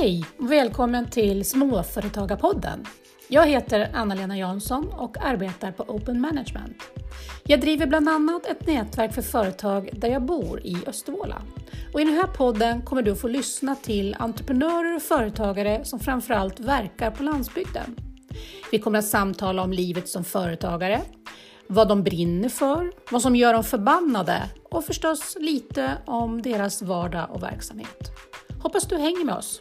Hej och välkommen till Småföretagarpodden. Jag heter Anna-Lena Jansson och arbetar på Open Management. Jag driver bland annat ett nätverk för företag där jag bor i Östervåla. Och I den här podden kommer du få lyssna till entreprenörer och företagare som framförallt verkar på landsbygden. Vi kommer att samtala om livet som företagare, vad de brinner för, vad som gör dem förbannade och förstås lite om deras vardag och verksamhet. Hoppas du hänger med oss.